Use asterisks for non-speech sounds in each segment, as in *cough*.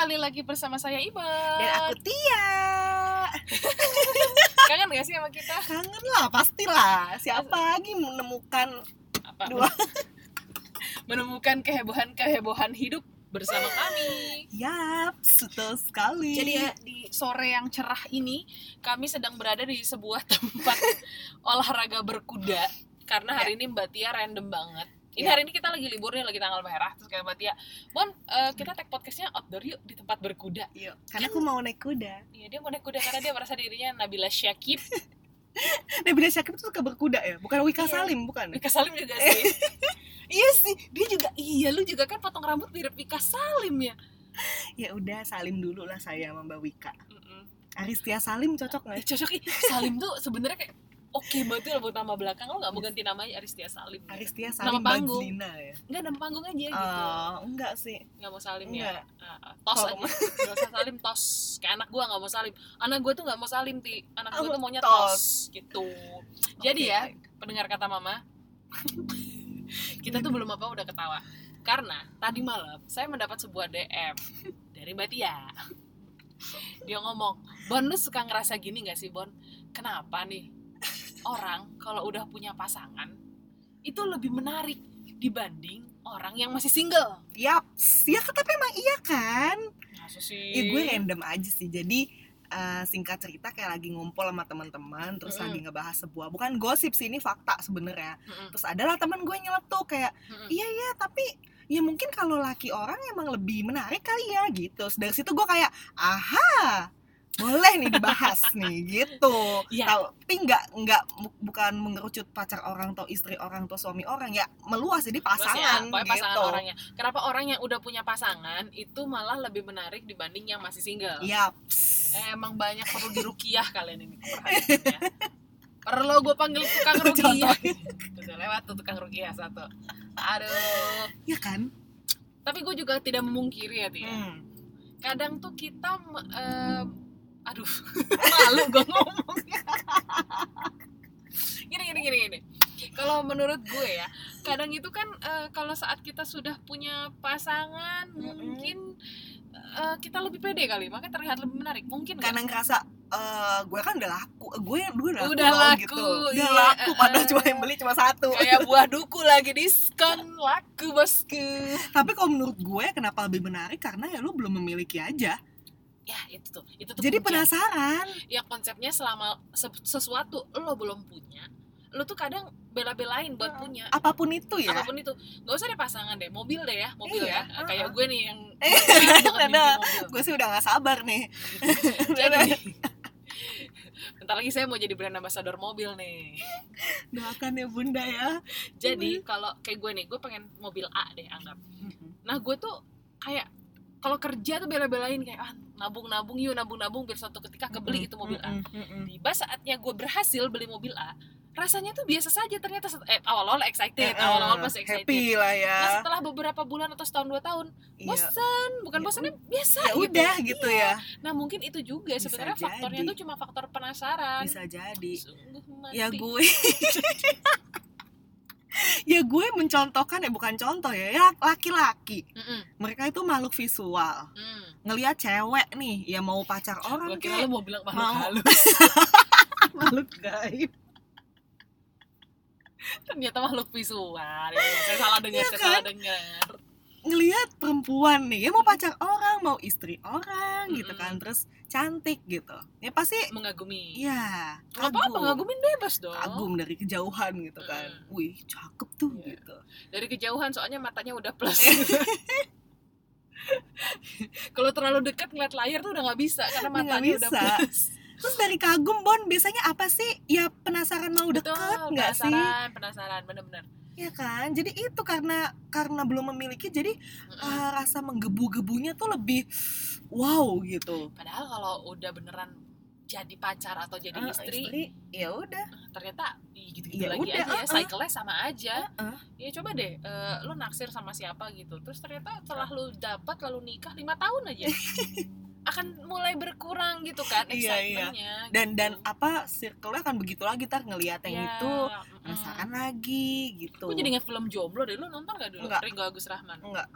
kembali lagi bersama saya Iba. Dan aku Tia. *laughs* Kangen gak sih sama kita? Kangen lah, pastilah. Siapa lagi menemukan Apa? dua? *laughs* Menemukan kehebohan-kehebohan hidup bersama kami. Yap, betul sekali. Jadi ya di sore yang cerah ini kami sedang berada di sebuah *laughs* tempat olahraga berkuda karena hari ini Mbak Tia random banget. Ini Ya. hari ini kita lagi libur nih, lagi tanggal merah. Terus kayak Mbak Tia, Bon, eh, kita tag podcastnya outdoor yuk di tempat berkuda. Yuk, karena aku mau naik kuda. Iya dia mau naik kuda karena dia merasa dirinya Nabila Syakib. *laughs* Nabila Syakib tuh suka berkuda ya? Bukan Wika Iya. Salim, bukan? Wika Salim juga sih. *laughs* iya sih, dia juga iya lu juga kan potong rambut mirip Wika Salim ya. Ya udah, Salim dulu lah saya sama Mbak Wika. Mm-mm. Aristia Salim cocok Eh, nggak? cocok. Salim tuh sebenarnya kayak oke banget tuh buat nama belakang lo nggak mau ganti namanya Aristia Salim. gitu. Aristia Nama Salim panggung. Badzina ya? Enggak nama panggung aja gitu. Oh, enggak sih. Nggak mau Salim Enggak. ya. Ah. tos Kalau- aja. Gak usah Salim tos. Kayak anak gua nggak mau Salim. Anak gua tuh nggak mau Salim ti. Anak gua Oh, tuh maunya tos. tos gitu. Jadi Oke, ya, baik. pendengar kata mama *laughs* kita tuh belum apa udah ketawa karena tadi malam saya mendapat sebuah DM dari Mbak Tia dia ngomong Bon lu suka ngerasa gini gak sih Bon kenapa nih orang kalau udah punya pasangan itu lebih menarik dibanding orang yang masih single Yap, ya tapi emang iya kan? Masa sih Ya gue random aja sih. Jadi eh, singkat cerita kayak lagi ngumpul sama teman-teman terus Mm-mm. lagi ngebahas sebuah bukan gosip sih ini fakta sebenarnya. Mm-mm, Terus adalah teman gue nyeletuk kayak mm-mm. iya ya tapi ya mungkin kalau laki orang emang lebih menarik kali ya gitu. Terus dari situ gue kayak aha boleh nih dibahas nih gitu. Iya. Tapi nggak nggak bu- bukan mengerucut pacar orang atau istri orang atau suami orang ya meluas jadi ya, pasangan pokoknya gitu. pasangan orangnya. Kenapa orang yang udah punya pasangan itu malah lebih menarik dibanding yang masih single? Yap. Eh, emang banyak perlu dirukiah kalian ini perhatiannya. Perlu gue panggil tukang rukiah. Tuh, lewat tuh tukang rukiah satu. Aduh. Ya kan? Tapi gue juga tidak memungkiri ya, Tia. Hmm. Kadang tuh kita eh, aduh, *laughs* malu gue ngomongnya. *laughs* gini gini gini gini. Kalau menurut gue ya, kadang itu kan eh, kalau saat kita sudah punya pasangan, Mm-mm. mungkin eh, kita lebih pede kali, makanya terlihat lebih menarik. Mungkin karena ngerasa eh gue kan udah laku gue gue udah laku, Udah laku, gitu udah iya, laku padahal cuma yang beli cuma satu kayak *laughs* buah duku lagi diskon laku bosku tapi kalau menurut gue kenapa lebih menarik karena ya lu belum memiliki aja ya itu tuh. Itu tuh jadi penasaran. Ya konsepnya selama se- sesuatu lo belum punya lo tuh kadang bela-belain buat punya. Apa pun itu ya? Apa pun itu. Nggak usah deh pasangan deh mobil deh ya mobil Iya, ya. Kayak gue nih yang *laughs* Eh, gue sih udah gak sabar nih. *laughs* Jadi *laughs* bentar lagi saya mau jadi brand ambassador mobil nih. Doakan ya bunda ya. Jadi kalau kayak gue nih gue pengen mobil A deh anggap. Nah gue tuh kayak kalau kerja tuh bela-belain kayak ah nabung-nabung yuk nabung-nabung biar suatu ketika kebeli itu mobil A. tiba saatnya gue berhasil beli mobil A rasanya tuh biasa saja ternyata eh, awal-awal excited awal-awal pasti excited. happy lah ya. Nah setelah beberapa bulan atau setahun dua tahun Iya. bosan bukan Ya bosannya biasa ya gitu. udah gitu Iya. ya nah mungkin itu juga Bisa sebenarnya faktornya jadi. tuh cuma faktor penasaran. Bisa jadi. Sungguh mati. ya gue *laughs* ya gue mencontohkan ya bukan contoh ya ya laki-laki Mm-mm. mereka itu makhluk visual Mm. ngelihat cewek nih ya mau pacar orang lu mau bilang makhluk Mau. halus *laughs* makhluk gaib ternyata makhluk visual ya, ya. saya salah dengar saya kan? salah dengar ngelihat perempuan nih ya mau pacar orang mau istri orang gitu Mm-mm. kan terus cantik gitu. Ya pasti mengagumi. Ya nggak apa-apa kagum. ngagumin bebas dong. Kagum dari kejauhan gitu kan. Mm. wih cakep tuh Iya. gitu. Dari kejauhan soalnya matanya udah plus. *laughs* *laughs* Kalau terlalu dekat ngeliat layar tuh udah nggak bisa karena Udah matanya udah bisa. plus. Terus dari kagum bon biasanya apa sih? Ya penasaran mau deket nggak sih? penasaran penasaran bener-bener ya kan jadi itu karena karena belum memiliki jadi Mm-mm. ah, rasa menggebu-gebunya tuh lebih wow gitu padahal kalau udah beneran jadi pacar atau jadi Ah, istri, ya udah ternyata ih, gitu-gitu Ya lagi udah, aja ya uh-uh. cycle-nya sama aja Uh-uh. ya coba deh eh, lu naksir sama siapa gitu terus ternyata setelah lu dapat lalu nikah lima tahun aja *laughs* akan mulai berkurang gitu kan Iya, iya. excitementnya dan gitu. dan apa circle-nya akan begitu lagi tar ngelihat yang Ya, itu mm-mm. penasaran lagi gitu Aku jadi inget film jomblo deh, lu nonton gak dulu? Enggak. Ringo Agus Rahman enggak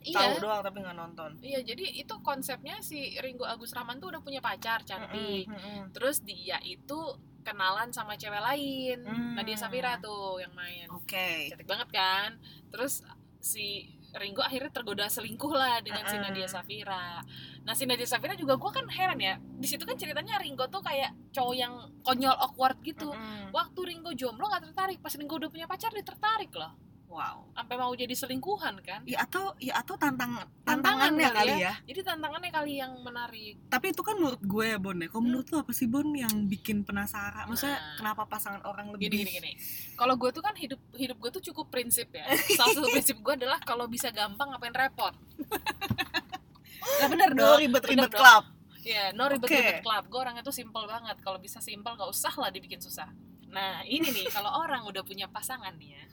tahu iya doang tapi nggak nonton iya jadi itu konsepnya si Ringo Agus Rahman tuh udah punya pacar cantik Mm-mm, mm-mm. terus dia itu kenalan sama cewek lain Hmm. Nadia Safira tuh yang main oke cantik banget kan terus si Ringo akhirnya tergoda selingkuh lah dengan si Mm-mm. Nadia Safira nah si Nadia Safira juga gue kan heran ya di situ kan ceritanya Ringo tuh kayak cowok yang konyol awkward gitu Mm-mm. waktu Ringo jomblo nggak tertarik pas Ringo udah punya pacar dia tertarik loh wow. Sampai mau jadi selingkuhan kan? Ya atau ya atau tantang Tantangan tantangannya kali kali ya. jadi tantangannya kali yang menarik. Tapi itu kan menurut gue ya Bon ya. Kalau Hmm. menurut lu apa sih Bon yang bikin penasaran? Maksudnya Nah. kenapa pasangan orang lebih gini gini. Gini kalau gue tuh kan hidup hidup gue tuh cukup prinsip ya. *laughs* Salah satu prinsip gue adalah kalau bisa gampang ngapain repot? *laughs* Nah bener no dong. ribet-ribet club. Ya no ribet Oke. ribet club. Gue orangnya tuh simple banget. Kalau bisa simple gak usah lah dibikin susah. Nah ini nih kalau orang udah punya pasangan nih ya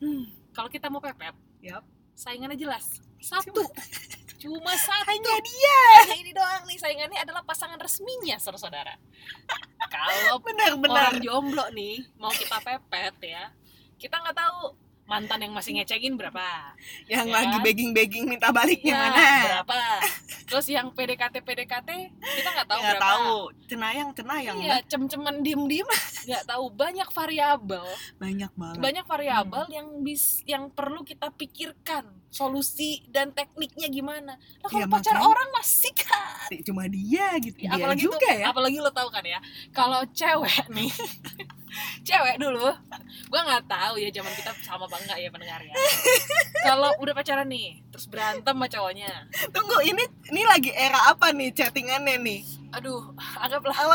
Hmm. kalau kita mau pepet Yap. saingannya jelas. Satu. Cuma satu. Hanya dia. Hanya ini doang nih saingannya adalah pasangan resminya saudara-saudara. Kalau benar-benar orang jomblo nih mau kita pepet ya kita nggak tahu mantan yang masih ngecengin berapa? Yang Ya lagi kan? begging-begging minta baliknya Ya, mana? berapa? Terus yang PDKT PDKT kita nggak tahu nggak berapa. tahu. Cenayang cenayang iya cem-ceman diem diem *laughs* nggak tahu banyak variabel. Banyak banget. Banyak variabel yang bis yang perlu kita pikirkan solusi dan tekniknya gimana. Nah kalau Iya, pacar makanya- orang masih kan cuma dia gitu. Ya, dia apalagi juga tuh, ya. apalagi lo tahu kan ya kalau cewek nih *laughs* cewek dulu. Gua nggak tahu ya zaman kita sama apa enggak ya pendengar ya. Kalau udah pacaran nih terus berantem sama cowoknya. Tunggu ini ini lagi era apa nih chattingannya nih? Aduh anggaplah. *laughs*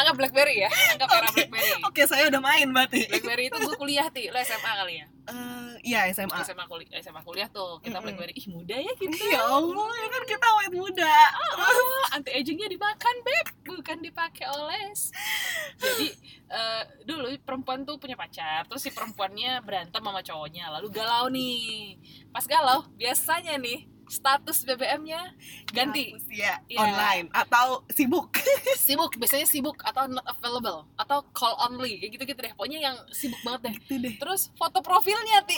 Anggap BlackBerry ya anggap era Oke. BlackBerry. Oke saya udah main berarti. BlackBerry itu gue kuliah ti. Lo SMA kali ya? Eh, iya SMA SMA kuliah SMA kuliah tuh. Kita Mm-mm. BlackBerry. Ih muda ya kita. Ya Allah ya kan kita awet muda. Anti agingnya dimakan beb. Bukan dipakai oles. Jadi eh, dulu perempuan tuh punya pacar terus si perempuannya berantem sama cowoknya lalu galau nih. Pas galau biasanya nih status BBM-nya ganti. Ya Iya. online atau sibuk. *laughs* Sibuk biasanya sibuk atau not available atau call only kayak gitu-gitu deh. Pokoknya yang sibuk banget deh. Gitu deh. Terus foto profilnya ti.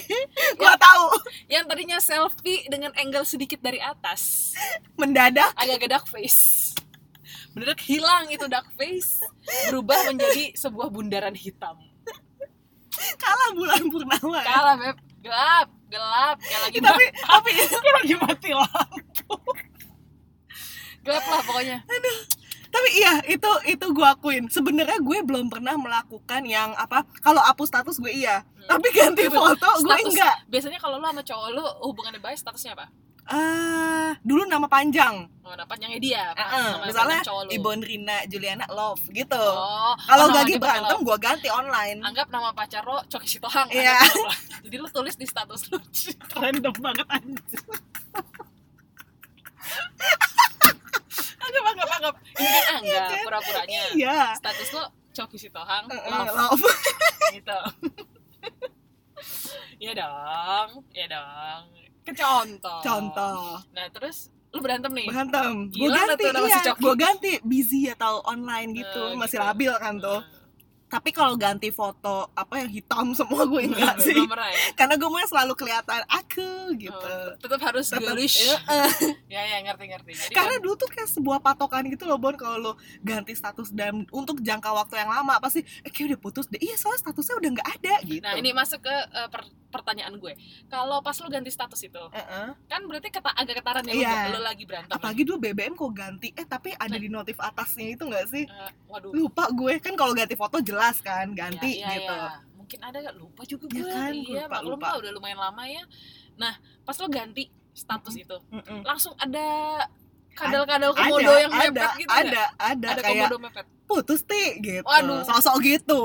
*laughs* Gua tahu. Yang tadinya selfie dengan angle sedikit dari atas. Mendadak. Agak-agak dark face mendadak hilang itu dark face berubah menjadi sebuah bundaran hitam. Kalah bulan purnama. Ya. kalah beb. Gelap gelap. Kayak lagi tapi tapi kayak lagi mati lampu. Gelap lah pokoknya. Tapi iya itu itu gue akuin. Sebenarnya gue belum pernah melakukan yang apa kalau hapus status gue iya. Hmm. tapi ganti foto gue enggak. biasanya kalau lo sama cowok lo hubungannya baik statusnya apa ah dulu nama panjang. Oh, nah, panjangnya dia eh, nama misalnya. Ibon Rina Juliana Love gitu. Oh kalau oh, nama lagi berantem gue ganti online. Anggap nama pacar lo Coki Sitohang. Iya. lo. *laughs* jadi lo tulis di status lo *laughs* random banget anjir anggap anggap anggap. Ini kan anggap kan? pura-puranya. Iya. Status lo Coki Sitohang eh, love. Love. Gitu. *laughs* Iya dong, iya dong. Kecontoh. contoh Nah terus lu berantem nih. berantem gue ganti iya gue ganti busy atau online gitu Eh, masih gitu. labil kan tuh Hmm. Tapi kalau ganti foto apa yang hitam semua gue *laughs* enggak sih pernah ya. karena gue mau selalu kelihatan aku gitu Oh, tetap harus Tetep, girlish. eh, eh. *laughs* Ya ya ngerti ngerti. Jadi karena kan- dulu tuh kayak sebuah patokan gitu loh Bon kalau lo ganti status dan untuk jangka waktu yang lama pasti eh kayak udah putus deh iya soalnya statusnya udah nggak ada gitu Nah ini masuk ke eh, per- pertanyaan gue. Kalau pas lu ganti status itu, Heeh. kan berarti keta agak ketaran ya lu, lu lagi berantem. apalagi dulu BBM kok ganti eh tapi ada di notif atasnya itu nggak sih Eh, waduh. lupa gue kan kalau ganti foto jelas kan ganti Iya, iya, gitu. iya. Mungkin ada gak lupa juga Ya kan, iya, lupa, maklum lupa. lah udah lumayan lama ya. Nah, pas lo ganti status itu, Mm-mm. langsung ada kadal-kadal ada komodo yang ada mepet gitu nggak? ada ada, ada kayak komodo mepet? putus ti gitu. Waduh. sosok gitu.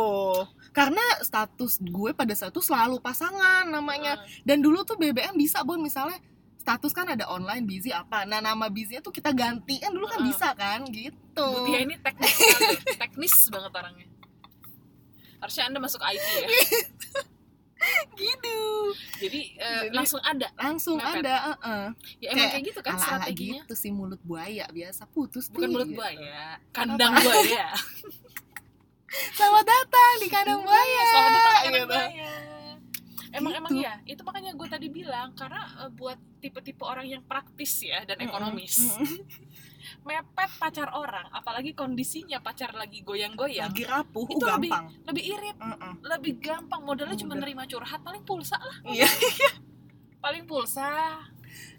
Karena status gue pada saat itu selalu pasangan namanya. Eh, dan dulu tuh BBM bisa bon misalnya status kan ada online busy apa. Nah nama busynya tuh kita ganti. Kan dulu kan Heeh. bisa kan? Gitu. Tia ini teknis sekali. Teknis banget orangnya harusnya anda masuk IT ya. *laughs* Gitu. Jadi, Jadi- langsung ada. langsung Mepet. ada heeh. ya emang Kayak kayak gitu kan ala-ala strateginya. gitu sih mulut buaya biasa putus bukan Ti, mulut gitu. buaya kandang *laughs* buaya. Selamat datang di kandang buaya. selamat datang di kandang buaya. emang Gitu. emang iya. Itu makanya gue tadi bilang karena eh, buat tipe-tipe orang yang praktis ya dan ekonomis. Mm-mm. Mepet pacar orang apalagi kondisinya pacar lagi goyang-goyang lagi rapuh Itu uh, lebih- gampang. lebih irit Mm-mm. lebih gampang modalnya cuma nerima curhat paling pulsa lah. Iya. *laughs* Paling pulsa.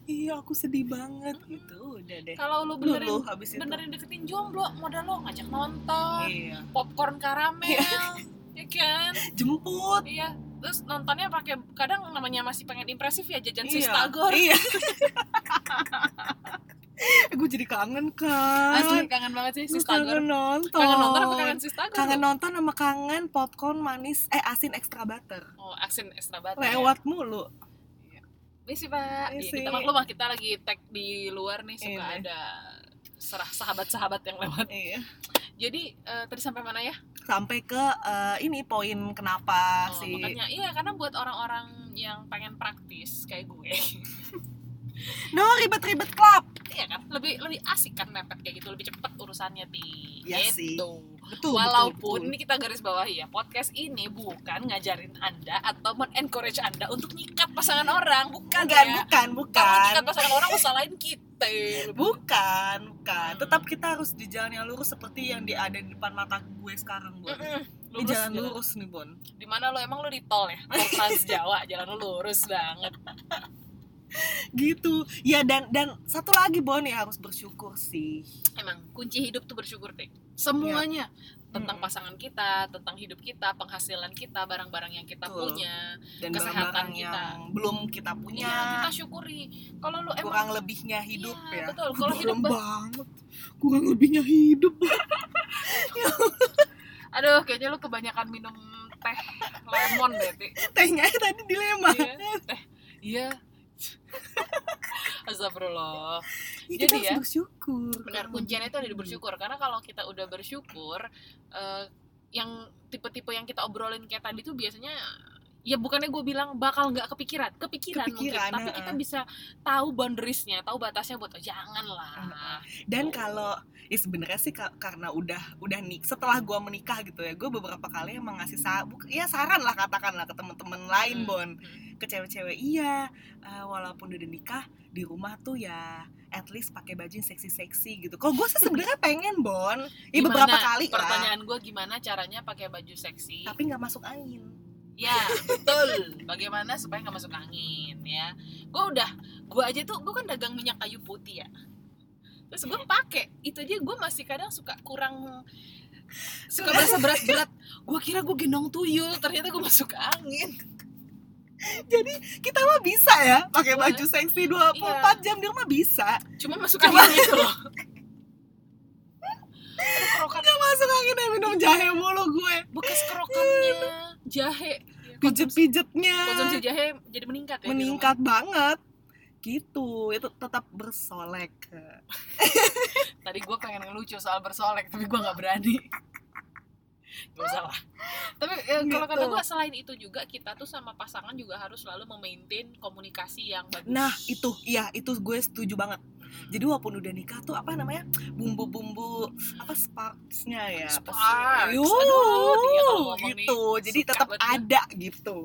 Iya aku sedih banget. Gitu udah deh. Kalau lu benerin lu habis itu. benerin deketin jomblo modal lo ngajak nonton iya. popcorn karamel *laughs* ya kan? Jemput. Iya terus nontonnya pakai kadang namanya masih pengen impresif ya jajan iya. Sistagor iya *laughs* *laughs* gue jadi kangen kan asli kangen banget sih sistagor kangen nonton. Kangen nonton apa kangen sistagor kangen nonton sama kangen popcorn manis eh asin extra butter. Oh asin extra butter. Ya. lewat mulu. Ini sih pak. Ini Iya, sih. kita maklum kita lagi tag di luar nih suka Ini. ada serah sahabat-sahabat yang lewat. Iya. Jadi eh, tadi sampai mana ya? Sampai ke eh, ini poin kenapa Oh, sih? makanya. Iya karena buat orang-orang yang pengen praktis kayak gue. No ribet-ribet club iya kan? Lebih lebih asik kan mepet kayak gitu. Lebih cepet urusannya di sih. gitu. betul walaupun betul, ini kita garis bawahi ya podcast ini bukan ngajarin anda atau men-encourage anda untuk nyikat pasangan orang. Bukan bukan ya. bukan bukan. nyikat pasangan orang usalahin kita. Bukan bukan. Hmm. tetap kita harus di jalan yang lurus seperti yang di ada di depan mata gue sekarang Bon. Mm-mm. ini jalan lurus nih Bon. Di mana lo? Emang lo di tol ya? Tol Trans *laughs* Jawa jalan lo lurus banget gitu. Ya dan dan satu lagi Bon ya harus bersyukur sih. Emang kunci hidup tuh bersyukur deh. Semuanya. Tentang Mm-mm. pasangan kita tentang hidup kita penghasilan kita barang-barang yang kita Betul. punya dan Kesehatan barang-barang kita. yang belum kita punya. Iya, kita syukuri. Kalau lo emang kurang lebihnya hidup Iya, ya. betul. Kalau hidup banget. Kurang lebihnya hidup. *laughs* Aduh kayaknya lo kebanyakan minum teh lemon deh Ti. tehnya tadi dilema. Iya teh. Iya *laughs* Astagfirullah. Ya, Jadi kita ya, bersyukur. Benar kuncinya itu ada di bersyukur. Karena kalau kita udah bersyukur eh, yang tipe-tipe yang kita obrolin kayak tadi tuh biasanya ya bukannya gue bilang bakal nggak kepikiran kepikiran, Kepikiran, mungkin tapi kita bisa tahu boundariesnya tahu batasnya buat jangan lah dan kalau ya sebenarnya sih ka- karena udah udah nik setelah gua menikah gitu ya gue beberapa kali emang ngasih sa ya saran lah katakanlah ke temen-temen lain Hmm, bon. hmm. ke cewek-cewek iya eh, walaupun udah nikah di rumah tuh ya at least pakai baju yang seksi-seksi gitu. Kalau gue sih *laughs* sebenarnya pengen bon, ya Gimana? beberapa kali pertanyaan gue gimana caranya pakai baju seksi? Tapi nggak masuk angin. Ya betul. Bagaimana supaya nggak masuk angin ya? Gue udah, gue aja tuh gue kan dagang minyak kayu putih ya. Terus gue pakai itu aja gue masih kadang suka kurang suka berasa berat-berat. Gue kira gue gendong tuyul, ternyata gue masuk angin. Kita mah bisa ya pakai Boleh. baju seksi 24 Iya. jam di rumah bisa. Cuma masuk Cuma- angin itu loh. *laughs* Nggak masuk angin dan minum jahe mulu gue. bekas kerokannya jahe. Ya, konsumsi, Pijet-pijetnya konsumsi jahe jadi meningkat ya. meningkat banget. Gitu, itu tetap bersolek. *laughs* Tadi gue pengen ngelucu soal bersolek, tapi gue nggak berani. Gak usah lah. Tapi eh, kalau kata Gitu. gue selain itu juga kita tuh sama pasangan juga harus selalu memaintain komunikasi yang bagus. Nah, itu iya, itu gue setuju banget. Jadi walaupun udah nikah tuh apa namanya? bumbu-bumbu apa sparksnya ya? Sparks. Yuh, Aduh, nih, gitu. Jadi suka tetap ya. ada gitu.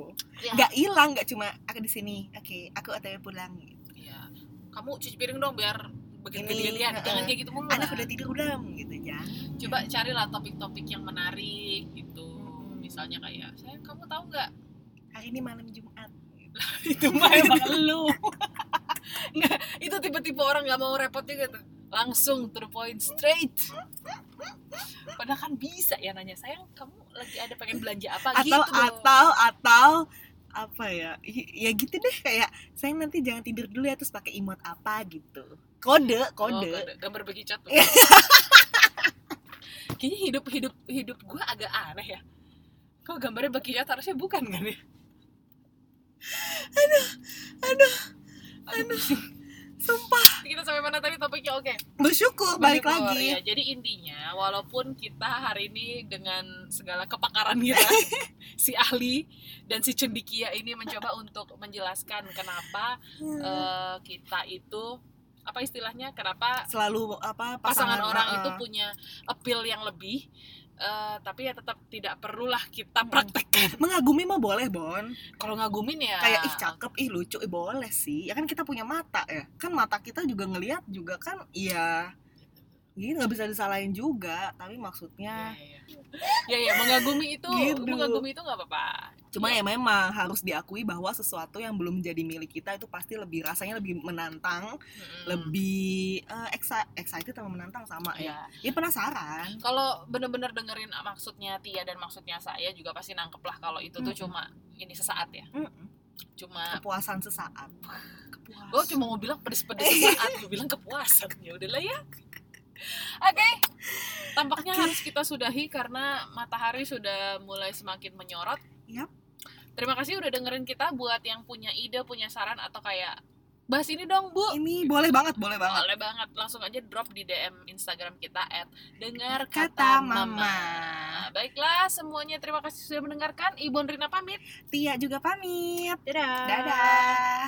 Ya. Nggak hilang, nggak cuma aku di sini. Oke, aku otw pulang. Iya. Kamu cuci piring dong biar heeh. Jangan kayak gitu mulu. Anak lah. udah tidur belum gitu ya. Coba carilah topik-topik yang menarik gitu. Mm-mm. Misalnya kayak, sayang kamu tahu nggak Hari ini malam Jumat. itu mah *laughs* emang lu *laughs* nggak itu tipe-tipe orang nggak mau repot juga tuh. Langsung to the point straight. Padahal kan bisa ya nanya sayang kamu lagi ada pengen belanja apa? Atau gitu atau atau apa ya? Ya gitu deh kayak saya nanti jangan tidur dulu ya terus pakai emot apa gitu. Kode Oh, kode, gambar bekicot *laughs* kayaknya hidup hidup hidup gue agak aneh ya. Kok gambarnya bekicot harusnya bukan kan ya? Aduh aduh sumpah. Kita sampai mana tadi topiknya? Oke. Bersyukur balik Bersyukur, lagi. ya. Jadi intinya walaupun kita hari ini dengan segala kepakaran kita *laughs* si ahli dan si cendikia ini mencoba untuk menjelaskan kenapa eh, kita itu apa istilahnya kenapa selalu apa pasangan, orang uh, itu punya appeal yang lebih Eh, tapi ya tetap tidak perlulah kita praktekkan. Mengagumi mah boleh bon. Kalau ngagumin ya kayak ih cakep ih lucu eh boleh sih. Ya kan kita punya mata ya. Kan mata kita juga ngelihat juga kan iya Gitu nggak bisa disalahin juga tapi maksudnya ya, ya. ya, ya, mengagumi itu Gitu. mengagumi itu nggak apa-apa cuma Ya. ya memang harus diakui bahwa sesuatu yang belum menjadi milik kita itu pasti lebih rasanya lebih menantang Mm-mm. lebih exci- excited sama menantang sama ya ya ya penasaran kalau bener-bener dengerin maksudnya Tia dan maksudnya saya juga pasti nangkep lah kalau itu tuh Mm-mm. cuma ini sesaat ya Mm-mm. cuma kepuasan sesaat kepuasan gue cuma mau bilang pedes-pedes sesaat gue bilang kepuasan ya udahlah ya oke tampaknya Oke. harus kita sudahi karena matahari sudah mulai semakin menyorot Yap. terima kasih udah dengerin kita buat yang punya ide punya saran atau kayak bahas ini dong bu ini boleh banget boleh banget boleh banget langsung aja drop di DM Instagram kita at dengar Kata kata Mama. mama. Baiklah semuanya terima kasih sudah mendengarkan. Ibu Rina pamit. Tia juga pamit Dadah. dadah